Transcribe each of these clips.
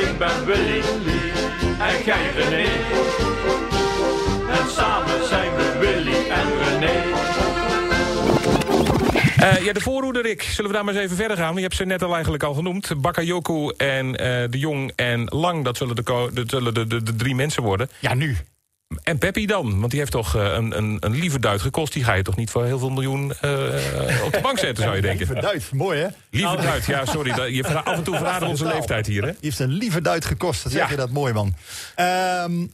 ik ben Willy en jij René. En samen zijn we Willy en René. Uh, ja, de voorhoede, Rick. Zullen we daar maar eens even verder gaan? Je hebt ze net al eigenlijk al genoemd. Bakayoko en uh, De Jong en Lang, dat zullen, de, zullen de, de, de, drie mensen worden. Ja, nu. En Peppi dan? Want die heeft toch uh, een, een, een lieve duit gekost. Die ga je toch niet voor heel veel miljoen op de bank zetten, zou je denken? Lieve duit, mooi hè? Lieve duit, ja, sorry. Je af en toe verraden onze leeftijd hier, hè? Die heeft een lieve duit gekost, dat zeg ja. je dat mooi, man. Um,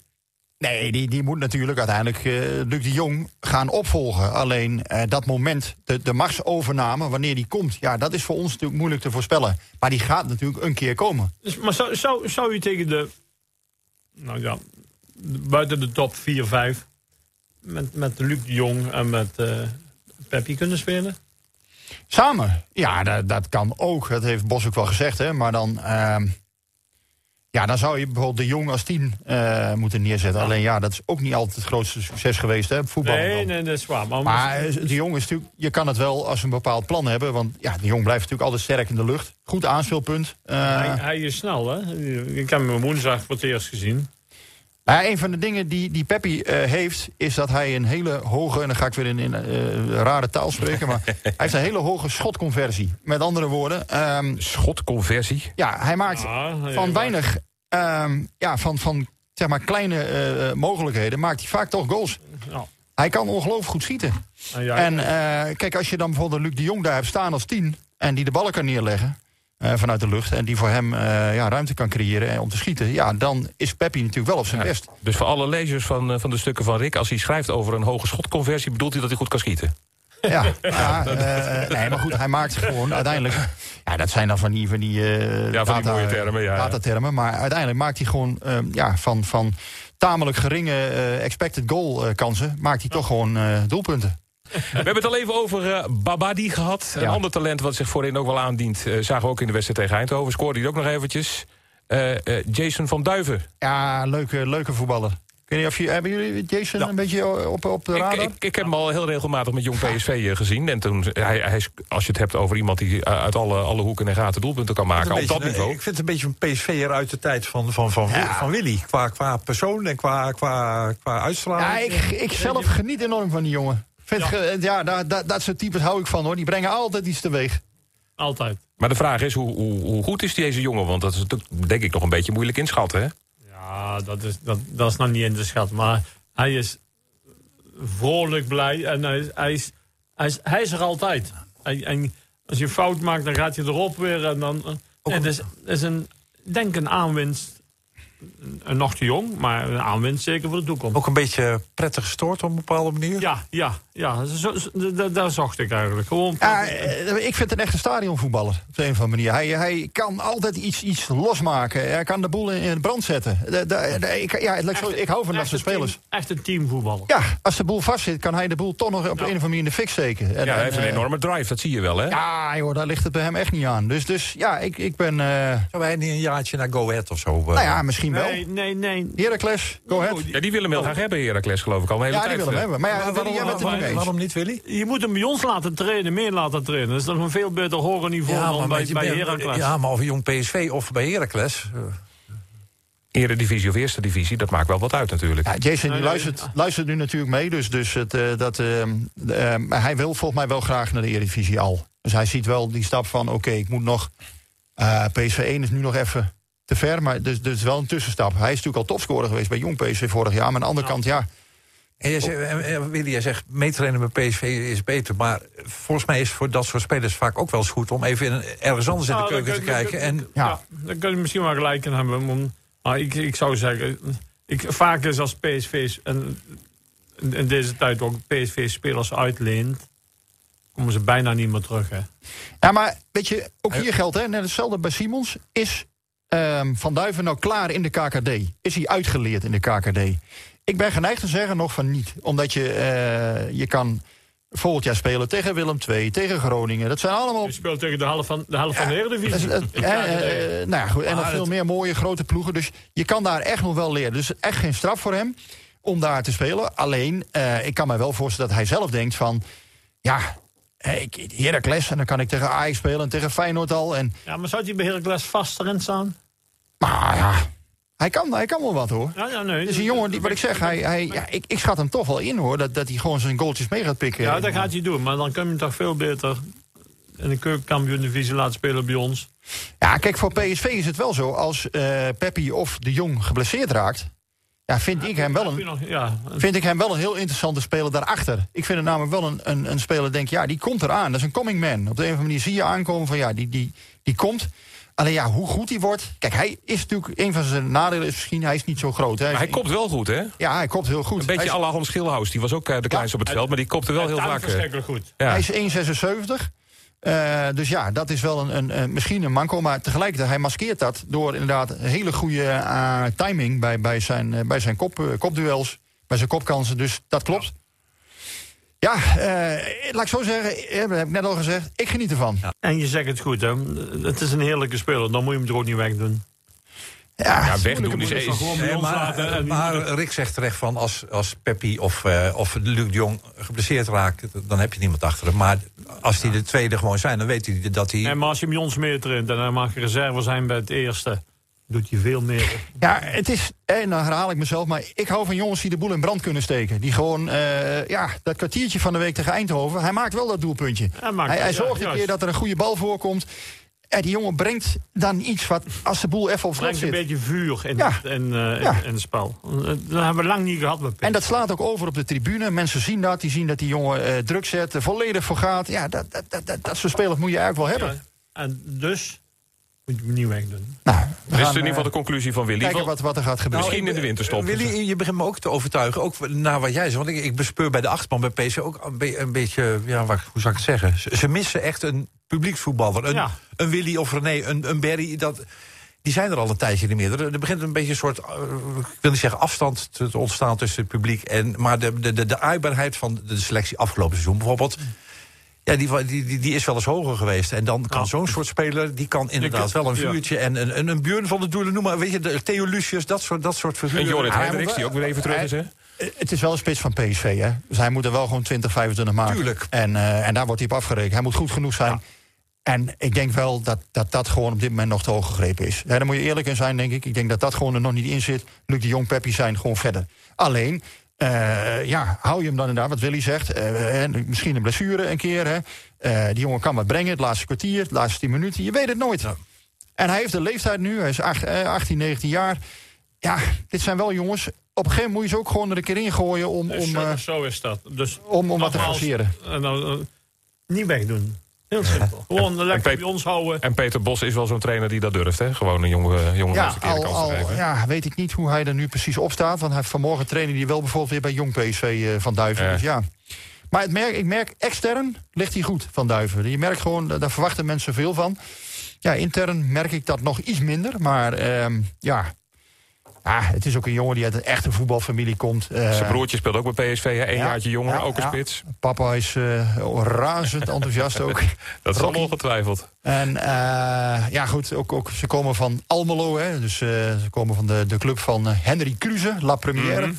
Nee, die, die moet natuurlijk uiteindelijk uh, Luc de Jong gaan opvolgen. Alleen uh, dat moment, de, de machtsovername, wanneer die komt... ja, dat is voor ons natuurlijk moeilijk te voorspellen. Maar die gaat natuurlijk een keer komen. Dus, maar zou, zou, zou u tegen de... Nou ja, buiten de top 4, 5... met, met Luc de Jong en met uh, Peppi kunnen spelen? Samen? Ja, dat, dat kan ook. Dat heeft Bos ook wel gezegd, hè. Maar dan... Ehm, ja, dan zou je bijvoorbeeld de Jong als tien uh, moeten neerzetten. Alleen ja, dat is ook niet altijd het grootste succes geweest, hè, voetbal. Nee, nee, dat is waar. Maar, maar de Jong is natuurlijk, je kan het wel als een bepaald plan hebben. Want ja, de Jong blijft natuurlijk altijd sterk in de lucht. Goed aanspeelpunt. Uh, hij, hij, is snel, hè? Ik heb hem woensdag voor het eerst gezien. Een van de dingen die, die Peppi uh, heeft, is dat hij een hele hoge... en dan ga ik weer in, in uh, rare taal spreken... maar hij heeft een hele hoge schotconversie. Met andere woorden... Um, schotconversie? Ja, hij maakt ja, van weinig... Um, ja, van, van zeg maar kleine uh, mogelijkheden maakt hij vaak toch goals. Ja. Hij kan ongelooflijk goed schieten. Ja, en kijk, als je dan bijvoorbeeld Luc de Jong daar hebt staan als tien... en die de ballen kan neerleggen... Uh, vanuit de lucht. En die voor hem uh, ja, ruimte kan creëren om te schieten. Ja, dan is Peppi natuurlijk wel op zijn ja, best. Dus voor alle lezers van, uh, van de stukken van Rick... als hij schrijft over een hoge schotconversie... bedoelt hij dat hij goed kan schieten? Ja, ja nee, maar goed, hij maakt gewoon uiteindelijk... Ja, dat zijn dan van die, van die, ja, van die mooie termen. Ja, datatermen. Maar uiteindelijk maakt hij gewoon ja, van, van tamelijk geringe expected goal kansen... maakt hij toch gewoon doelpunten. We hebben het al even over uh, Babadi gehad. Een ander talent wat zich voorin ook wel aandient. Uh, zagen we ook in de wedstrijd tegen Eindhoven. Scoorde hij ook nog eventjes. Uh, Jason van Duiven. Ja, leuke, leuke voetballer. Ik weet niet of je, hebben jullie Jason ja. een beetje op, op de radar? Ik, ik, ik, heb hem al heel regelmatig met jong PSV gezien. En toen, hij, hij, als je het hebt over iemand die uit alle, alle hoeken en gaten doelpunten kan maken. Op dat niveau. Ik vind het een beetje een PSV'er uit de tijd van, van, van, ja. van Willy. Qua, qua persoon en qua, qua, qua uitstraling. Ja, ik, ik zelf geniet enorm van die jongen. Vind ja, ja daar, daar, dat soort types hou ik van hoor. Die brengen altijd iets teweeg. Altijd. Maar de vraag is, hoe, hoe, hoe goed is deze jongen? Want dat is denk ik nog een beetje moeilijk inschatten, hè? Ja, dat is, dat, dat is nog niet in te schatten. Maar hij is vrolijk blij en hij is, hij is, hij is, hij is er altijd. En, en als je fout maakt, dan gaat je erop weer. En dan, het is, is een, denk een aanwinst nog te jong, maar een aanwinst zeker voor de toekomst. Ook een beetje prettig gestoord op een bepaalde manier? Ja, ja, ja zo, daar zocht ik eigenlijk. Gewoon ja, eh, ik vind het een echte stadionvoetballer, op een of andere manier. Hij, hij kan altijd iets, iets losmaken. Hij kan de boel in brand zetten. De, de, de, ik, ja, echt, ik hou van dat soort spelers. Team, echt een teamvoetballer. Ja, als de boel vastzit, kan hij de boel toch nog op een of andere manier in de fik steken. En, ja, hij heeft een enorme drive, dat zie je wel, hè? Ja, joh, daar ligt het bij hem echt niet aan. Dus, dus ja, ik, ik ben... Uh... Zou hij niet een jaartje naar Go Ahead of zo? Uh... Nou ja, misschien Nee, nee, nee. Heracles, go ahead. Ja, die willen hem heel graag hebben, Heracles, geloof ik al. ja, die willen hem hebben. Maar ja, waarom, waarom, waarom, waarom, niet, Willy? Je moet hem bij ons laten trainen, meer laten trainen. Dat is toch een veel beter hoger niveau ja, dan bij, bij Heracles. Ja, maar of jong PSV of bij Heracles... Eredivisie of Eerste Divisie, dat maakt wel wat uit natuurlijk. Ja, Jason die luistert, luistert nu natuurlijk mee, dus, dus het, uh, dat, uh, uh, hij wil volgens mij wel graag naar de Eredivisie al. Dus hij ziet wel die stap van, oké, ik moet nog... PSV 1 is nu nog even te ver, maar dus, dus wel een tussenstap. Hij is natuurlijk al topscorer geweest bij Jong PSV vorig jaar. Maar aan de andere kant, ja... En je zegt, Willy, jij zegt, meetrainen met PSV is beter. Maar volgens mij is voor dat soort spelers vaak ook wel eens goed... om even in, ergens anders in de nou, keuken te kijken. en, ja. ja, dan kun je misschien wel gelijk in hebben. Maar ik, ik zou zeggen, ik, vaak is als PSV... En in deze tijd ook PSV-spelers uitleent... komen ze bijna niet meer terug, hè? Ja, maar weet je, ook hier geldt, hè, net hetzelfde bij Simons... is um, Van Duiven nou klaar in de KKD? Is hij uitgeleerd in de KKD? Ik ben geneigd te zeggen nog van niet. Omdat je, uh, je kan volgend jaar spelen tegen Willem II, tegen Groningen. Dat zijn allemaal... Je speelt tegen de helft van de, helft van de Eredivisie. Nou ja, goed, en nog veel meer mooie grote ploegen. Dus je kan daar echt nog wel leren. Dus echt geen straf voor hem om daar te spelen. Alleen, uh, ik kan me wel voorstellen dat hij zelf denkt van... ja, ik, Heracles, en dan kan ik tegen Ajax spelen en tegen Feyenoord al. En... Ja, maar zou hij bij Heracles vast erin staan? Maar ja, hij kan, hij kan wel wat hoor. Ja, ja, nee. Het is een jongen, die, wat ik zeg, hij, hij, ja, ik, ik schat hem toch wel in hoor. Dat, dat hij gewoon zijn goaltjes mee gaat pikken. Ja, dat gaat hij doen. Maar dan kun je hem toch veel beter in de keukenkampioen divisie laten spelen bij ons. Ja, kijk, voor PSV is het wel zo. Als uh, Peppi of de Jong geblesseerd raakt... Ja, vind, ik hem wel een, ja. vind ik hem wel een heel interessante speler daarachter. Ik vind het namelijk wel een, een, een speler, denk ja, die komt eraan. Dat is een coming man. Op de een of andere manier zie je aankomen van ja, die, die, die komt. Alleen ja, hoe goed hij wordt. Kijk, hij is natuurlijk. Een van zijn nadelen is misschien. Hij is niet zo groot. Hè. Maar hij kopt wel goed, hè? Ja, hij kopt heel goed. Een beetje alle Hans Schilhaus. Die was ook uh, de kleinste op het veld. Maar die kopte wel heel vaak. goed. Ja. Hij is 1,76. Uh, dus ja, dat is wel een, een, misschien een manco. Maar tegelijkertijd, hij maskeert dat door inderdaad hele goede uh, timing bij, bij zijn, uh, bij zijn kop, kopduels, bij zijn kopkansen. Dus dat klopt. Ja, laat ik zo zeggen, dat heb ik net al gezegd, ik geniet ervan. En je zegt het goed, hè? het is een heerlijke speler, dan moet je hem er ook niet wegdoen. Ja, ja wegdoen is eens. Nee, maar, maar Rick zegt terecht van als, als Peppi of, uh, of Luc de Jong geblesseerd raakt, dan heb je niemand achter hem. Maar als die de tweede gewoon zijn, dan weet hij dat hij. En maar als je hem ons meer traint en dan mag je reserve zijn bij het eerste doet hij veel meer. Ja, het is, en dan herhaal ik mezelf, maar ik hou van jongens die de boel in brand kunnen steken. Die gewoon, uh, ja, dat kwartiertje van de week tegen Eindhoven, hij maakt wel dat doelpuntje. Hij, hij, hij zorgt ja, een keer dat er een goede bal voorkomt. En die jongen brengt dan iets wat, als de boel even op slot zit... een beetje vuur in, ja. in, uh, ja. in, het spel. Dat hebben we lang niet gehad met En dat slaat ook over op de tribune. Mensen zien dat, die zien dat die jongen uh, druk zet, volledig voor gaat. Ja, dat, dat, dat, dat, dat soort spelers moet je eigenlijk wel hebben. Ja. En dus moet je hem niet wegdoen. Nou, dat is in ieder geval de conclusie van Willy. Kijken wat, wat er gaat gebeuren. Misschien in de winterstop. Willy, je begint me ook te overtuigen. Ook naar wat jij zegt. Want ik, ik bespeur bij de achterban bij PC ook een, be een beetje... Ja, wat, hoe zou ik het zeggen? Ze, ze missen echt een publieksvoetballer. Een, ja. een Willy of René, een, een Berry. Dat, die zijn er al een tijdje niet meer. Er, begint een beetje een soort, uh, ik wil niet zeggen afstand te, te, ontstaan tussen het publiek. En, maar de, de, de, de aaibaarheid van de selectie afgelopen seizoen bijvoorbeeld... Ja, die, die, die is wel eens hoger geweest. En dan kan oh. zo'n soort speler, die kan inderdaad wel een vuurtje... en een, een, een buurn van de doelen noemen. Weet je, de Theo Lucius, dat soort, dat soort figuren. En Jorrit Hendricks, die ook weer even terug is, hè? Het is wel een spits van PSV, hè? Dus hij moet er wel gewoon 20, 25 maken. Tuurlijk. En, uh, en daar wordt hij op afgerekend. Hij moet goed genoeg zijn. Ja. En ik denk wel dat, dat dat gewoon op dit moment nog te hoog gegrepen is. Ja, daar moet je eerlijk in zijn, denk ik. Ik denk dat dat gewoon er nog niet in zit. Luc de Jong, Peppi zijn gewoon verder. Alleen, uh, ja, hou je hem dan inderdaad, wat Willy zegt. Uh, misschien een blessure een keer. Hè. Uh, die jongen kan wat brengen, het laatste kwartier, de laatste 10 minuten. Je weet het nooit. En hij heeft de leeftijd nu, hij is 8, 18, 19 jaar. Ja, dit zijn wel jongens. Op een gegeven moment moet je ze ook gewoon er een keer in gooien om. Dus, om zo is dat. Dus om, om wat te forceren. Nou, niet wegdoen. Heel simpel. Gewoon lekker bij ons houden. En Peter Bos is wel zo'n trainer die dat durft, hè? Gewoon een jonge, jonge ja, al, al, Ja, weet ik niet hoe hij er nu precies op staat. Want hij vanmorgen trainen die wel bijvoorbeeld weer bij Jong PSV uh, van Duiven. Ja. Dus ja. Maar het merk, ik merk, extern ligt hij goed van Duiven. Je merkt gewoon, daar verwachten mensen veel van. Ja, intern merk ik dat nog iets minder. Maar uh, ja, Ah, het is ook een jongen die uit een echte voetbalfamilie komt. Uh, Zijn broertje speelt ook bij PSV, hè? Een ja, jaartje jonger, ja, ook een ja. spits. Papa is uh, razend enthousiast ook. Dat is allemaal ongetwijfeld. En uh, ja, goed, ook, ook, ze komen van Almelo, hè? Dus ze komen van de, de club van Henry Kruse, La Première. Mm -hmm.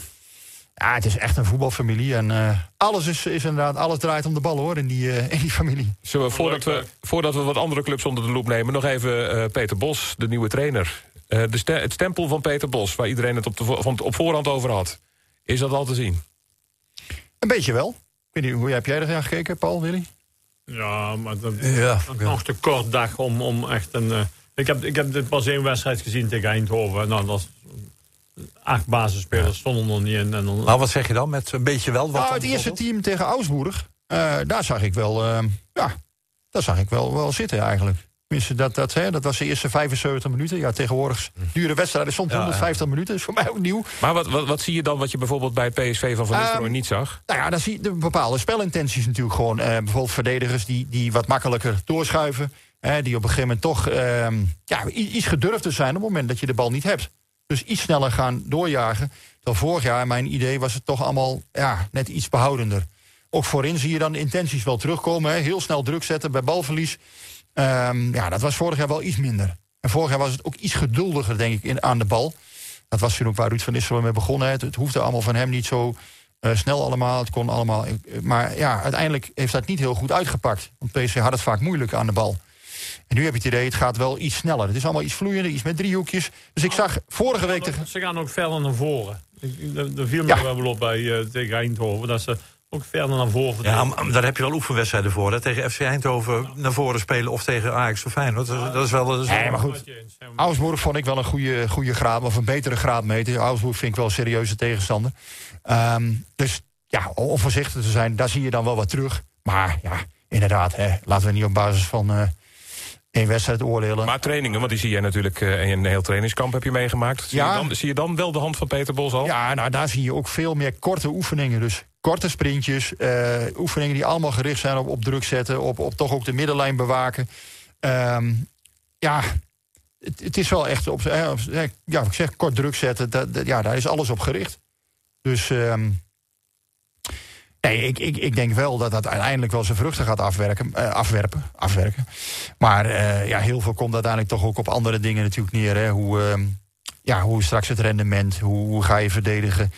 Ja, het is echt een voetbalfamilie. En alles is, is inderdaad, alles draait om de bal hoor, in die, in die familie. Zullen we, voordat we, voordat we wat andere clubs onder de loep nemen, nog even Peter Bos, de nieuwe trainer. Uh, de het stempel van Peter Bos, waar iedereen het op, de vo op voorhand over had. Is dat al te zien? Een beetje wel. Ik weet niet, hoe heb jij er naar gekeken, Paul, Willy? Ja, maar dat ja, nog te kort dag om, om echt een... Uh, ik, heb, ik heb pas één wedstrijd gezien tegen Eindhoven. Nou, dat acht basisspelers ja. stonden er niet in. En dan, nou, wat zeg je dan met een beetje wel? Wat nou, het eerste team tegen Augsburg, uh, daar zag ik wel... ja, daar zag ik wel, wel zitten eigenlijk. Dat, dat, hè, dat was de eerste 75 minuten. Ja, tegenwoordig dure wedstrijden stond 150 ja. minuten. Dat is voor mij ook nieuw. Maar wat, wat, wat zie je dan wat je bijvoorbeeld bij PSV van Van Nistelrooy um, niet zag? Nou ja, dan zie je de bepaalde spelintenties natuurlijk gewoon. Uh, bijvoorbeeld verdedigers die, die wat makkelijker doorschuiven. Uh, die op een gegeven moment toch uh, ja, iets gedurfder zijn op het moment dat je de bal niet hebt. Dus iets sneller gaan doorjagen. Dan vorig jaar, mijn idee, was het toch allemaal ja, net iets behoudender. Ook voorin zie je dan intenties wel terugkomen. Hè. Heel snel druk zetten bij balverlies. Um, ja, dat was vorig jaar wel iets minder. En vorig jaar was het ook iets geduldiger, denk ik, in, aan de bal. Dat was toen ook waar Ruud van Nistelrooy mee begonnen. Het, het hoefde allemaal van hem niet zo uh, snel allemaal. Het kon allemaal. Maar ja, uiteindelijk heeft dat niet heel goed uitgepakt. Want PC had het vaak moeilijk aan de bal. En nu heb je het idee, het gaat wel iets sneller. Het is allemaal iets vloeiender, iets met driehoekjes. Dus ik zag vorige week... Ze gaan ook verder naar voren. Er viel me wel op bij uh, tegen Eindhoven. Dat ze ook verder naar voren. Ja, maar daar heb je wel oefenwedstrijden voor. Hè? Tegen FC Eindhoven naar voren spelen of tegen Ajax of Feyenoord. Dat, is, dat is wel... Dat is nee, maar goed. Augsburg vond ik wel een goede, goede graad, of een betere graadmeter. Augsburg vind ik wel een serieuze tegenstander. Um, dus ja, om voorzichtig te zijn, daar zie je dan wel wat terug. Maar ja, inderdaad, hè, laten we niet op basis van... Uh, één wedstrijd oordelen. Maar trainingen, want die zie jij natuurlijk uh, in een heel trainingskamp heb je meegemaakt. Zie, ja. je dan, zie je dan wel de hand van Peter Bos al? Ja, nou daar zie je ook veel meer korte oefeningen. Dus korte sprintjes, uh, oefeningen die allemaal gericht zijn op, op druk zetten, op, op toch ook de middenlijn bewaken. Um, ja, het, is wel echt op, ja, ik zeg kort druk zetten, dat, ja, daar is alles op gericht. Dus um, nee, ik, ik, ik denk wel dat dat uiteindelijk wel zijn vruchten gaat afwerken, afwerpen, afwerken. Maar ja, heel veel komt uiteindelijk toch ook op andere dingen natuurlijk neer. Hè. Hoe, uh, ja, hoe straks het rendement, hoe, hoe ga je verdedigen.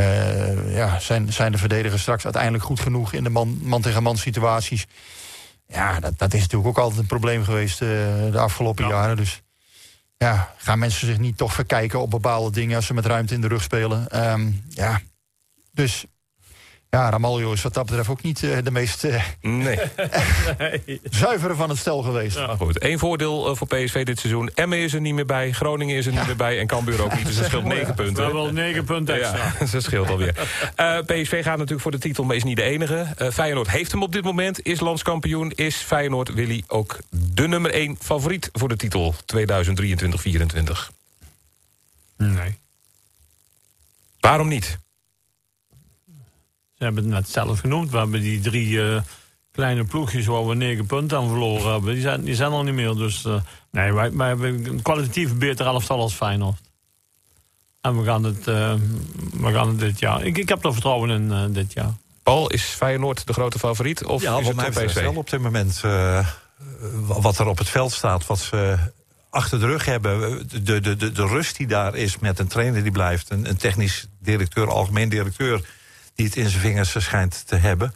Uh, ja, zijn, zijn de verdedigers straks uiteindelijk goed genoeg in de man, man tegen man situaties? Ja, dat, dat is natuurlijk ook altijd een probleem geweest uh, de afgelopen ja. jaren. Dus ja, gaan mensen zich niet toch verkijken op bepaalde dingen als ze met ruimte in de rug spelen? Um, ja, dus ja, Ramaljo is wat dat betreft ook niet uh, de meest uh, nee. zuivere van het stel geweest. Ja, goed. Eén voordeel uh, voor PSV dit seizoen. Emmen is er niet meer bij, Groningen is er ja. niet meer bij en Cambuur ook niet. Dus dat scheelt negen punten. We wel negen punten extra. Ja, dat scheelt alweer. PSV gaat natuurlijk voor de titel, maar is niet de enige. Feyenoord heeft hem op dit moment, is landskampioen. Is Feyenoord, Willy, ook de nummer één favoriet voor de titel 2023-2024? Nee. Waarom niet? Ze hebben het net zelf genoemd. We hebben die drie uh, kleine ploegjes waar we negen punten aan verloren hebben. Die zijn, die zijn er niet meer. Dus uh, nee, wij, wij hebben een kwalitatief beter elftal als Feyenoord. En we gaan het, uh, we gaan het dit jaar. Ik, ik heb er vertrouwen in dit jaar. Paul, is Feyenoord de grote favoriet? Of ja, is het mij PSV? wel op dit moment wat er op het veld staat. Wat ze achter de rug hebben. De, de, de, de rust die daar is met een trainer die blijft. Een, een technisch directeur, algemeen directeur die het in zijn vingers schijnt te hebben.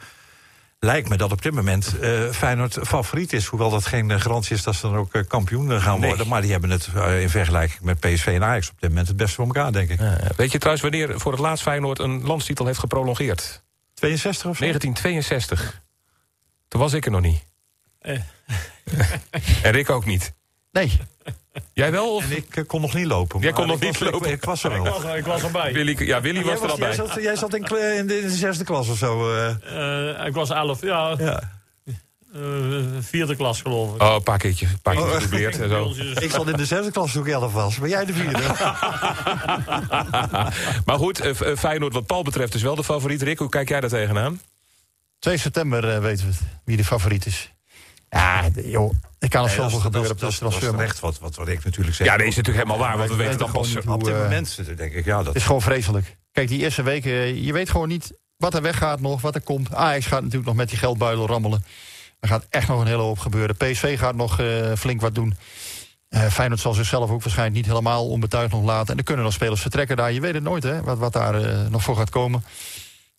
Lijkt me dat op dit moment uh, Feyenoord favoriet is. Hoewel dat geen garantie is dat ze dan ook uh, kampioen gaan nee. worden. Maar die hebben het uh, in vergelijking met PSV en Ajax op dit moment het beste voor elkaar, denk ik. weet je trouwens wanneer voor het laatst Feyenoord een landstitel heeft geprolongeerd? 62 of zo? 1962. Toen was ik er nog niet. en Rick ook niet. Nee. Jij wel? Of? En ik uh, kon nog niet lopen. Jij kon nog niet was, lopen? Ik, ik, was er wel. Ik was, ik was erbij. Willy, ja, Willy was er al bij. Jij zat, jij zat in, in, de, in, de, zesde klas of zo? Uh. Uh, ik was elf, ja. ja. vierde klas geloof ik. Oh, een paar keertjes. Een paar en zo. ik zat in de zesde klas toen ik elf was. Maar jij de vierde. maar goed, Feyenoord wat Paul betreft is wel de favoriet. Rick, hoe kijk jij daar tegenaan? 2 september weten we het, wie de favoriet is. Ja, joh, er kan nog nee, zoveel gebeuren op transfer. Dat is recht wat, wat, wat ik natuurlijk zeg. Ja, dat is natuurlijk helemaal waar, want we weten dan pas... Op dit moment denk ik, ja... Dat het is gewoon vreselijk. Kijk, die eerste weken, je weet gewoon niet wat er weggaat nog, wat er komt. Ajax gaat natuurlijk nog met die geldbuidel rammelen. Er gaat echt nog een hele hoop gebeuren. PSV gaat nog uh, flink wat doen. Uh, Feyenoord zal zichzelf ook waarschijnlijk niet helemaal onbetuigd nog laten. En er kunnen nog spelers vertrekken daar. Je weet het nooit, hè, wat, wat daar uh, nog voor gaat komen.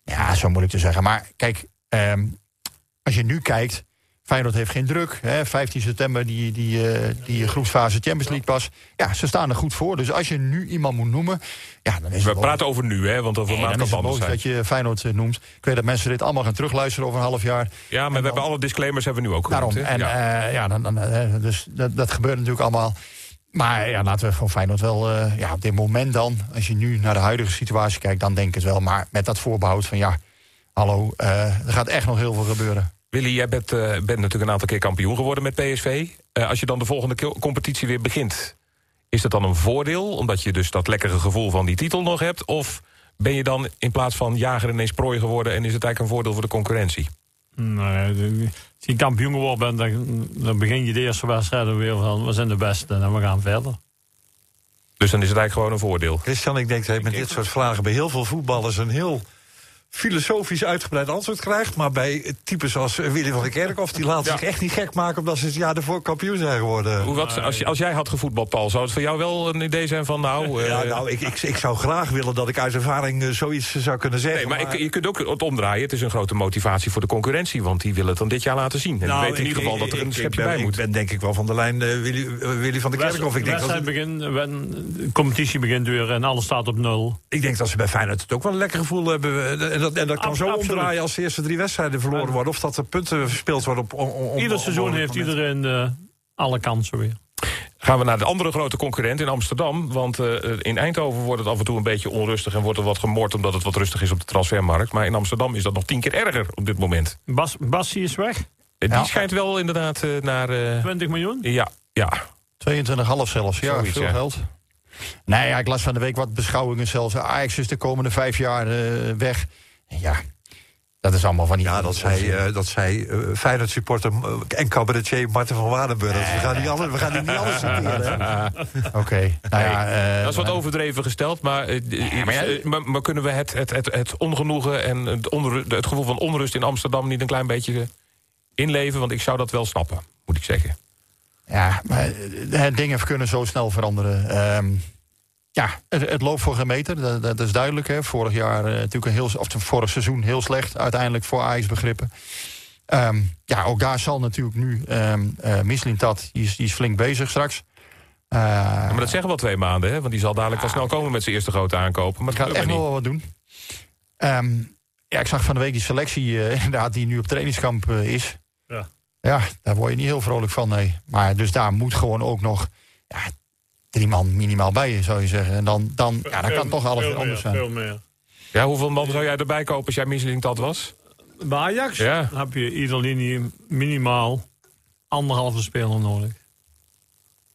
Ja, zo moeilijk te zeggen. Maar kijk, um, als je nu kijkt... Feyenoord heeft geen druk. Hè. 15 september die, die, uh, die groepsfase Champions League pas. Ja, ze staan er goed voor. Dus als je nu iemand moet noemen... Ja, dan is We praten over nu, hè, want over maand kan het dat je Feyenoord uh, noemt. Ik weet dat mensen dit allemaal gaan terugluisteren over een half jaar. Ja, maar we dan, hebben alle disclaimers hebben we nu ook Daarom, genoemd, en ja, uh, ja dan, dan, dus dat, dat gebeurt natuurlijk allemaal. Maar ja, laten we van Feyenoord wel... ja, op dit moment dan, als je nu naar de huidige situatie kijkt... dan denk ik het wel. Maar met dat voorbehoud van ja, hallo, er gaat echt nog heel veel gebeuren. Willy, jij bent, uh, bent natuurlijk een aantal keer kampioen geworden met PSV. Uh, als je dan de volgende competitie weer begint... is dat dan een voordeel, omdat je dus dat lekkere gevoel van die titel nog hebt? Of ben je dan in plaats van jager ineens prooi geworden... en is het eigenlijk een voordeel voor de concurrentie? Nee, als je kampioen geworden bent, dan, dan begin je de eerste wedstrijden weer van... we zijn de beste en we gaan verder. Dus dan is het eigenlijk gewoon een voordeel? Christian, ik denk dat met dit soort vragen bij heel veel voetballers... een heel filosofisch uitgebreid antwoord krijgt. Maar bij types als Willy van der Kerkhoff... die laten zich echt niet gek maken omdat ze het jaar ervoor kampioen zijn geworden. Hoe, wat, als, als jij had gevoetbald, Paul, zou het voor jou wel een idee zijn van... nou, ja, nou ik, ik, ik zou graag willen dat ik uit ervaring zoiets zou kunnen zeggen. Nee, maar, je kunt ook het omdraaien. Het is een grote motivatie voor de concurrentie... want die willen het dan dit jaar laten zien. En nou, weten in ieder geval dat er een schepje bij moet. Ik ben denk ik wel van de lijn Willy, Willy van der Kerkhoff. Ik denk dat begin, de competitie begint weer en alles staat op nul. Ik denk dat ze bij Feyenoord het ook wel een lekker gevoel hebben. En dat, en dat kan zo omdraaien als de eerste drie wedstrijden verloren worden. Of dat er punten verspeeld worden. Op, Ieder seizoen heeft iedereen uh, alle kansen weer. Gaan we naar de andere grote concurrent in Amsterdam. Want uh, in Eindhoven wordt het af en toe een beetje onrustig... en wordt er wat gemord omdat het wat rustig is op de transfermarkt. Maar in Amsterdam is dat nog tien keer erger op dit moment. Bas, Bassie is weg? Die ja. schijnt wel inderdaad uh, naar... Uh, 20 miljoen? Ja, ja. 22,5 zelfs, ja, Zoiets, veel ja. geld. Nee, ja, ik las van de week wat beschouwingen zelfs. Ajax is de komende vijf jaar uh, weg. Ja, dat is allemaal van die... Ja, dat zei, uh, dat zei uh, Feyenoord supporter en cabaretier Marten van Waardenburg. Nee, we, gaan niet alles, we gaan niet alles citeren. Oké. Okay. Nou ja, uh, dat is wat overdreven gesteld, maar, ja, maar, ja, maar, maar, kunnen we het, het, het, het ongenoegen en het, het gevoel van onrust in Amsterdam niet een klein beetje inleven? Want ik zou dat wel snappen, moet ik zeggen. Ja, maar dingen kunnen zo snel veranderen. Um, ja, het, het, loopt voor gemeter, dat, dat is duidelijk. Hè. Vorig jaar uh, natuurlijk een heel, of vorig seizoen heel slecht, uiteindelijk voor Ajax begrippen. Um, ja, ook daar zal natuurlijk nu um, uh, Mislintat, die is, die is flink bezig straks. Uh, ja, maar dat zeggen wel twee maanden, hè? want die zal dadelijk wel snel komen met zijn eerste grote aankopen. Maar gaat echt nog wel wat doen. Um, ja, ik zag van de week die selectie inderdaad die nu op trainingskamp is. Ja. ja, daar word je niet heel vrolijk van, nee. Maar dus daar moet gewoon ook nog ja, drie man minimaal bij je, zou je zeggen. En dan, dan, ja, dan kan toch alles weer anders zijn. Veel meer. Ja, hoeveel man zou jij erbij kopen als jij Michelin dat was? Bij Ajax ja. heb je ieder linie minimaal anderhalve speler nodig.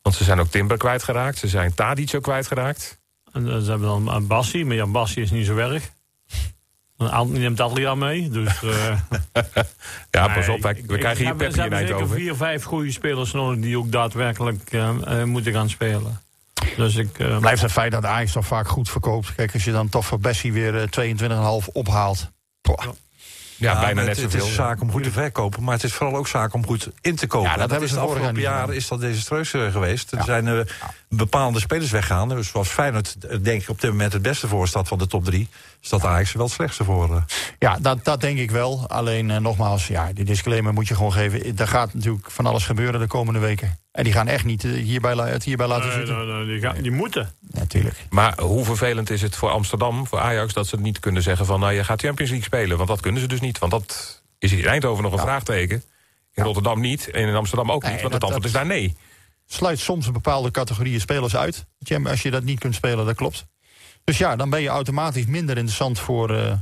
Want ze zijn ook Timber kwijtgeraakt. Ze zijn Tadic ook kwijtgeraakt. En uh, ze hebben dan een Bassi, maar Jan Bassi is niet zo erg. Die neemt Adriaan mee, dus... Uh, ja, pas op, wij, we krijgen hier Peppi in Eindhoven. zeker vier, vijf goede spelers nodig die ook daadwerkelijk uh, uh, moeten gaan spelen. Dus ik, uh, Blijft het feit dat Ajax toch vaak goed verkoopt. Kijk, als je dan toch voor Bessie weer 22,5 ophaalt. Ja. Ja, bijna net zoveel. Het is zaak om goed te verkopen, maar het is vooral ook zaak om goed in te kopen. Ja, dat, hebben ze de afgelopen jaren is dat desastreus geweest. Er zijn uh, bepaalde spelers weggaan. Dus zoals Feyenoord, denk ik, op dit moment het beste voor staat van de top drie. Staat Ajax wel het slechtste voor. Ja, dat, dat denk ik wel. Alleen nogmaals, ja, die disclaimer moet je gewoon geven. Er gaat natuurlijk van alles gebeuren de komende weken. En die gaan echt niet uh, hierbij, het hierbij laten nee, zitten. Nee, nee, die, gaan, die moeten. Natuurlijk. Maar hoe vervelend is het voor Amsterdam, voor Ajax... dat ze niet kunnen zeggen van, nou, je gaat Champions League spelen. Want dat kunnen ze dus niet. Want dat is in Eindhoven nog een ja. vraagteken. In Rotterdam niet en in Amsterdam ook niet. Want het antwoord is daar nee. Sluit soms een bepaalde categorieën spelers uit. Als je dat niet kunt spelen, dat klopt. Dus ja, dan ben je automatisch minder interessant voor, uh,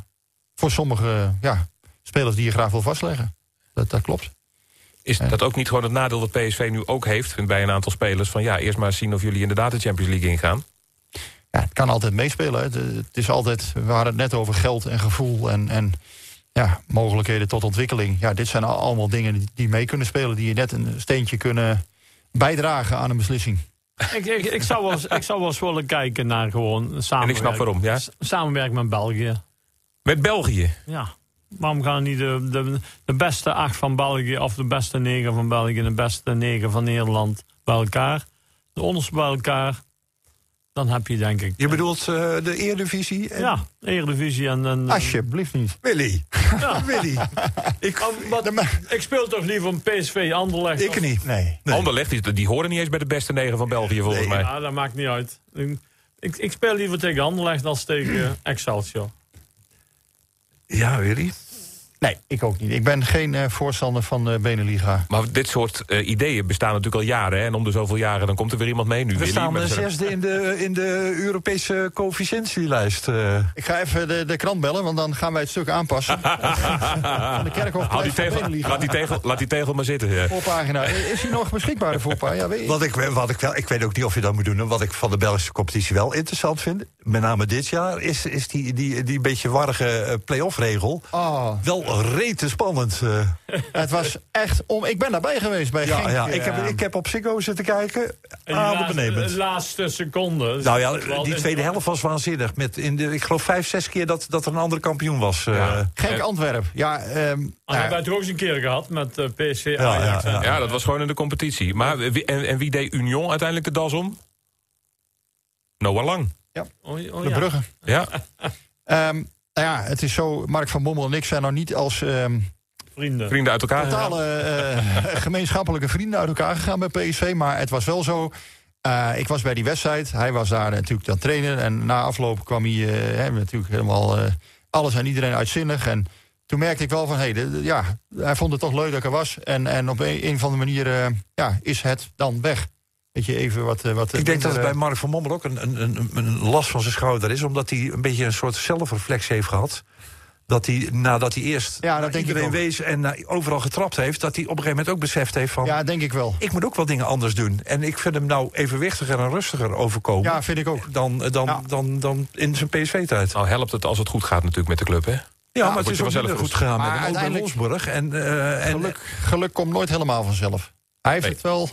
voor sommige ja, spelers die je graag wil vastleggen. Dat, dat klopt. Is dat ook niet gewoon het nadeel dat PSV nu ook heeft bij een aantal spelers? Van ja, eerst maar zien of jullie inderdaad de Champions League ingaan. Ja, het kan altijd meespelen. Het, het is altijd, we hadden het net over geld en gevoel en, en ja, mogelijkheden tot ontwikkeling. Ja, dit zijn allemaal dingen die mee kunnen spelen, die je net een steentje kunnen bijdragen aan een beslissing. ik, ik, ik, zou wel eens, ik zou wel eens willen kijken naar gewoon samenwerken. En ik snap waarom, ja? Samenwerken met België. Met België? Ja. Waarom gaan niet de, de, de beste acht van België... of de beste negen van België en de beste negen van Nederland bij elkaar? De onderste bij elkaar. Dan heb je denk ik... Je bedoelt uh, de Eredivisie? En... Ja, Eredivisie en... en Alsjeblieft niet. Willy. Ja. Willy. ik, de, ik speel toch liever een PSV Anderlecht? Ik niet. Nee. nee. Anderlecht, die, die horen niet eens bij de beste negen van België volgens nee. mij. Ja, dat maakt niet uit. Ik, ik speel liever tegen Anderlecht dan tegen Excelsior. Ja, Willy. Nee, ik ook niet. Ik ben geen uh, voorstander van de Beneliga. Maar dit soort uh, ideeën bestaan natuurlijk al jaren. Hè? En om de zoveel jaren dan komt er weer iemand mee nu. We Willy, staan de zesde in de, in de Europese coëfficiëntielijst. Uh. Ik ga even de, de krant bellen, want dan gaan wij het stuk aanpassen. van de Kerkhof die tegel, laat, die tegel, laat die tegel maar zitten. Ja. Voorpagina. Is hij nog beschikbaar, de voorpagina? Ja, weet wat, ik, wat ik, wel, ik weet ook niet of je dat moet doen. Wat ik van de Belgische competitie wel interessant vind... met name dit jaar, is, is die, die, die beetje warrige play-off regel... Oh. Wel wel rete spannend. Uh. Het was echt om. Ik ben daarbij geweest bij ja, Genk. Ja, ik, heb, ik heb op Ziggo zitten kijken. Adembenemend. De laatste seconde. Nou ja, die tweede helft was waanzinnig. Met in de, ik geloof vijf, zes keer dat, dat er een andere kampioen was. Ja. Genk Antwerp. Ja, um, ah, hebben wij toch ook eens een keer gehad met uh, PSV Ajax. Ja, ja, dat was gewoon in de competitie. Maar wie, en, en wie deed Union uiteindelijk de das om? Noah Lang. Ja, oh, oh, de Brugge. Ja. um, nou ja, het is zo, Mark van Bommel en ik zijn nog niet als... Um, vrienden. vrienden uit elkaar. Totale uh, gemeenschappelijke vrienden uit elkaar gegaan bij PSV. Maar het was wel zo. Uh, ik was bij die wedstrijd. Hij was daar natuurlijk dan trainen. En na afloop kwam hij uh, natuurlijk helemaal alles en iedereen uitzinnig. En toen merkte ik wel van, hé, hey, ja, hij vond het toch leuk dat ik er was. En, en op een, een of andere manier ja, is het dan weg. Weet je, even wat... wat ik denk dat het bij Mark van Mommel ook een, een, een, een last van zijn schouder is. Omdat hij een beetje een soort zelfreflectie heeft gehad dat hij nadat hij eerst ja, dat denk iedereen ik wees en overal getrapt heeft, dat hij op een gegeven moment ook beseft heeft van. Ja, denk ik wel. Ik moet ook wel dingen anders doen. En ik vind hem nou evenwichtiger en rustiger overkomen. Ja, vind ik ook. Dan, dan, dan, dan, in zijn PSV-tijd. Nou helpt het als het goed gaat natuurlijk met de club, hè? Ja, maar het is wel zelf goed gegaan maar met. Wolfsburg. En, uh, en geluk, geluk komt nooit helemaal vanzelf. Hij heeft het wel.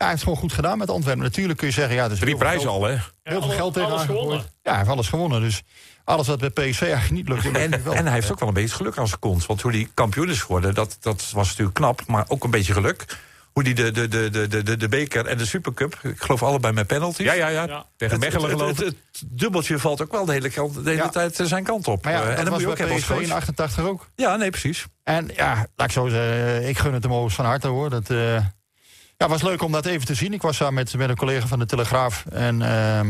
Ja, hij heeft gewoon goed gedaan met Antwerpen. Natuurlijk kun je zeggen, ja, dus drie prijzen al, hè? Heel veel geld tegen gewonnen. Ja, hij heeft alles gewonnen. Dus alles wat bij PSV eigenlijk niet lukt. En, en hij heeft ook wel een beetje geluk aan zijn kont. Want hoe hij kampioen is geworden, dat, dat was natuurlijk knap. Maar ook een beetje geluk hoe die de, de, de, de, de, de beker en de supercup, ik geloof allebei met penalties. Ja, ja, ja. Tegen Mechelen geloof ik. Het, dubbeltje valt ook wel de hele, kant, de hele tijd zijn kant op. Maar ja, en dan moet je ook hebben PSV in 88 ook. Ja, nee, precies. En ja, laat ik zo zeggen, ik gun het hem overigens van harte hoor. Dat uh, ja, was leuk om dat even te zien. Ik was daar met, met een collega van de Telegraaf en... Uh,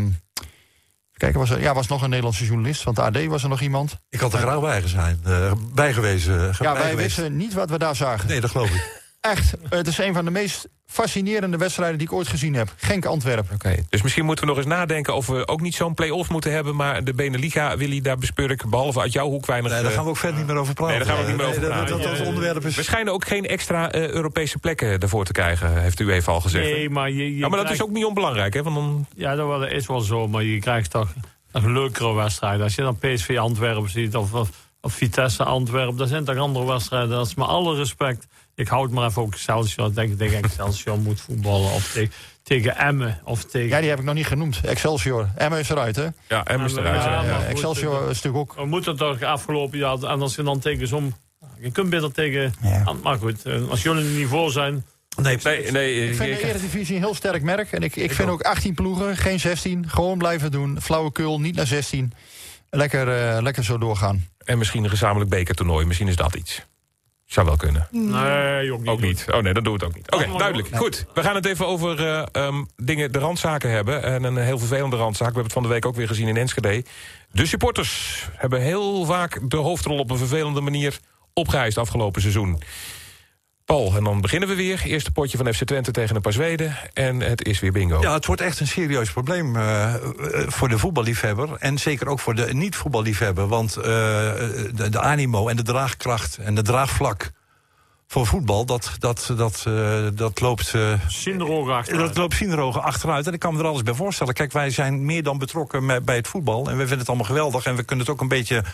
Kijk, was er ja, was nog een Nederlandse journalist. Van de AD was er nog iemand. Ik had er graag bij zijn. Uh, bijgewezen. Ja, wij wisten niet wat we daar zagen. Nee, dat geloof ik. Echt, het is een van de meest fascinerende wedstrijden die ik ooit gezien heb. Genk Antwerpen. Oké, dus misschien moeten we nog eens nadenken of we ook niet zo'n play-off moeten hebben. Maar de Beneliga, Willy, daar bespeur ik behalve uit jouw hoek weinig. Nee, daar gaan we ook verder niet meer over praten. Nee, daar gaan we niet meer over praten. Dat, dat, onderwerp is... We schijnen ook geen extra uh, Europese plekken ervoor te krijgen, heeft u even al gezegd. Nee, maar je, je ja, maar dat is ook niet onbelangrijk, hè? Want dan... Ja, dat is wel zo, maar je krijgt toch een leukere wedstrijden. Als je dan PSV Antwerpen ziet of, of, Vitesse Antwerpen, dat zijn toch andere wedstrijden. Dat is met alle respect ik houd maar even ook Excelsior. Denk ik tegen Excelsior moet voetballen. Of tegen, tegen Emmen. Of tegen... Ja, die heb ik nog niet genoemd. Excelsior. Emmen is eruit, hè? Ja, Emmen is eruit. Ja, Excelsior is natuurlijk ook... We moeten toch afgelopen jaar... En als je dan tegen zo'n... Je kunt beter tegen... Maar goed, eh, als jullie niet voor zijn... Nee, nee, nee, ik vind de Eredivisie een heel sterk merk. En ik, ik, vind ook 18 ploegen, geen 16. Gewoon blijven doen. Flauwekul, niet naar 16. Lekker, uh, lekker zo doorgaan. En misschien een gezamenlijk bekertoernooi. Misschien is dat iets. Zou wel kunnen. Nee, ook niet. Ook niet. Oh nee, dat doen we het ook niet. Oké, duidelijk. Goed, we gaan het even over uh, um, dingen, de randzaken hebben. En een heel vervelende randzaak. We hebben het van de week ook weer gezien in Enschede. De supporters hebben heel vaak de hoofdrol op een vervelende manier opgeëist afgelopen seizoen. Paul, en dan beginnen we weer. Eerste potje van FC Twente tegen een paar Zweden. En het is weer bingo. Ja, het wordt echt een serieus probleem uh, voor de voetballiefhebber. En zeker ook voor de niet-voetballiefhebber. Want uh, de, de, animo en de draagkracht en de draagvlak voor voetbal, dat, dat, dat, uh, dat loopt... Uh, achteruit. Dat loopt zinderogen achteruit. En ik kan me er alles bij voorstellen. Kijk, wij zijn meer dan betrokken met, bij het voetbal. En we vinden het allemaal geweldig. En we kunnen het ook een beetje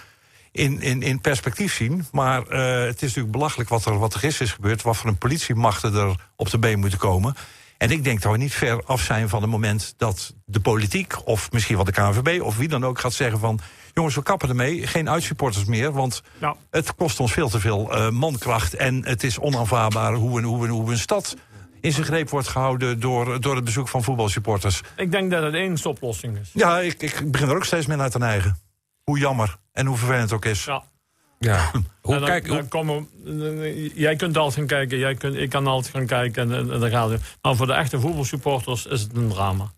in, in, in perspectief zien. Maar uh, het is natuurlijk belachelijk wat er, wat er gisteren is gebeurd. Wat voor een politiemachten er op de been moeten komen. En ik denk dat we niet ver af zijn van het moment dat de politiek... of misschien wel de KNVB of wie dan ook gaat zeggen van... jongens, we kappen ermee, geen uitsupporters meer... want nou. het kost ons veel te veel uh, mankracht... en het is onaanvaardbaar hoe een, hoe een, hoe een stad in zijn greep wordt gehouden... Door, door het bezoek van voetbalsupporters. Ik denk dat het één oplossing is. Ja, ik, ik begin er ook steeds meer naar te neigen. Hoe jammer. En hoe vervelend het ook is. Ja. Ja. Hoe, kijk, dan komen, jij kunt altijd gaan kijken, jij kunt, ik kan altijd gaan kijken. En, en, dan gaat het. Maar voor de echte voetbalsupporters is het een drama.